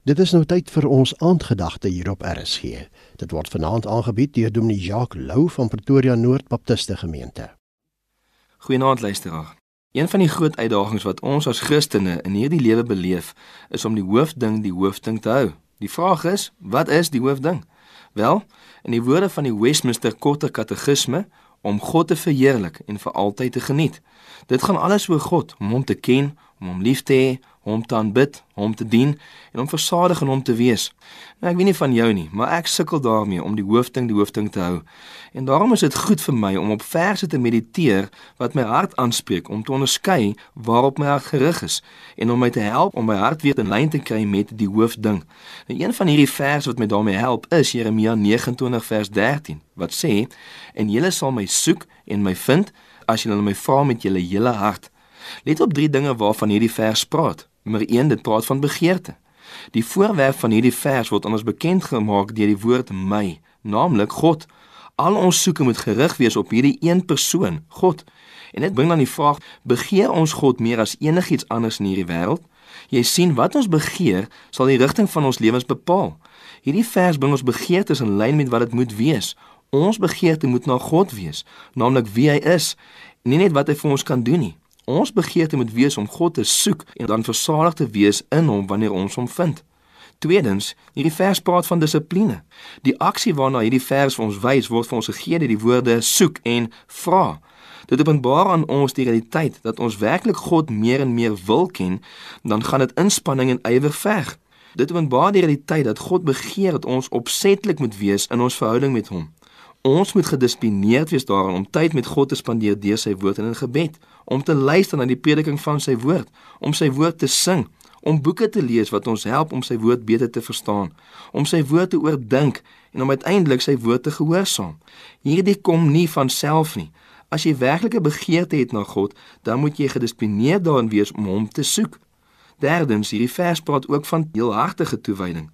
Dit is nou tyd vir ons aandgedagte hier op RSG. Dit word vanaand aangebied deur Dominee Jacques Lou van Pretoria Noord Baptiste Gemeente. Goeienaand luisteraar. Een van die groot uitdagings wat ons as Christene in hierdie lewe beleef, is om die hoofding die hoofding te hou. Die vraag is, wat is die hoofding? Wel, in die woorde van die Westminster Korte Katekisme, om God te verheerlik en vir altyd te geniet. Dit gaan alles oor God, om hom te ken, om hom lief te hê, hom te aanbid, hom te dien en om versadig in hom te wees. Nou ek weet nie van jou nie, maar ek sukkel daarmee om die hoofding die hoofding te hou. En daarom is dit goed vir my om op verse te mediteer wat my hart aanspreek om te onderskei waarop my hart gerig is en om my te help om my hart weer in lyn te kry met die hoofding. Nou een van hierdie verse wat my daarmee help is Jeremia 29 vers 13 wat sê en julle sal my soek en my vind as julle my vra met julle hele hart. Let op drie dinge waarvan hierdie vers praat. Nommer 1, dit praat van begeerte. Die voorwerp van hierdie vers word aan ons bekend gemaak deur die woord my, naamlik God. Al ons soeke moet gerig wees op hierdie een persoon, God. En dit bring dan die vraag: begeer ons God meer as enigiets anders in hierdie wêreld? Jy sien wat ons begeer, sal die rigting van ons lewens bepaal. Hierdie vers bring ons begeertes in lyn met wat dit moet wees. Ons begeerte moet na God wees, naamlik wie hy is, nie net wat hy vir ons kan doen nie. Ons begeerte moet wees om God te soek en dan versadig te wees in hom wanneer ons hom vind. Tweedens, hierdie vers praat van dissipline. Die aksie waarna hierdie vers vir ons wys word vir ons gegee deur die woorde soek en vra. Dit openbaar aan ons die realiteit dat ons werklik God meer en meer wil ken, dan gaan dit inspanning en ywer verg. Dit openbaar die realiteit dat God begeer dat ons opsetlik moet wees in ons verhouding met hom. Ons moet gedissiplineerd wees daarin om tyd met God te spandeer deur sy woord en in gebed, om te luister na die prediking van sy woord, om sy woord te sing, om boeke te lees wat ons help om sy woord beter te verstaan, om sy woord te oordink en om uiteindelik sy woord te gehoorsaam. Hierdie kom nie van self nie. As jy werklike begeerte het na God, dan moet jy gedissiplineerd daarin wees om hom te soek. Derdens, hierdie vers praat ook van heelhartige toewyding.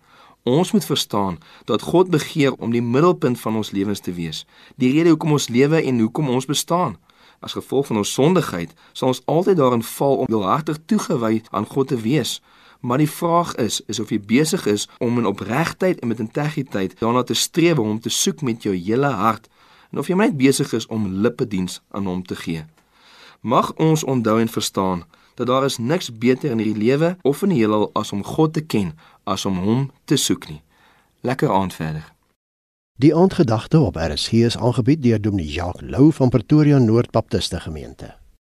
Ons moet verstaan dat God begeer om die middelpunt van ons lewens te wees. Die rede hoekom ons lewe en hoekom ons bestaan. As gevolg van ons sondigheid sal ons altyd daarin val om heelhartig toegewy aan God te wees. Maar die vraag is, is of jy besig is om in opregtheid en met integriteit daarna te streef om te soek met jou hele hart en of jy net besig is om lippediens aan hom te gee. Mag ons onthou en verstaan dat daar is niks beter in hierdie lewe of in die heelal as om God te ken, as om hom te soek nie. Lekker aand verder. Die aandgedagte op RSG is aangebied deur Dominee Jacques Lou van Pretoria Noord Baptiste Gemeente.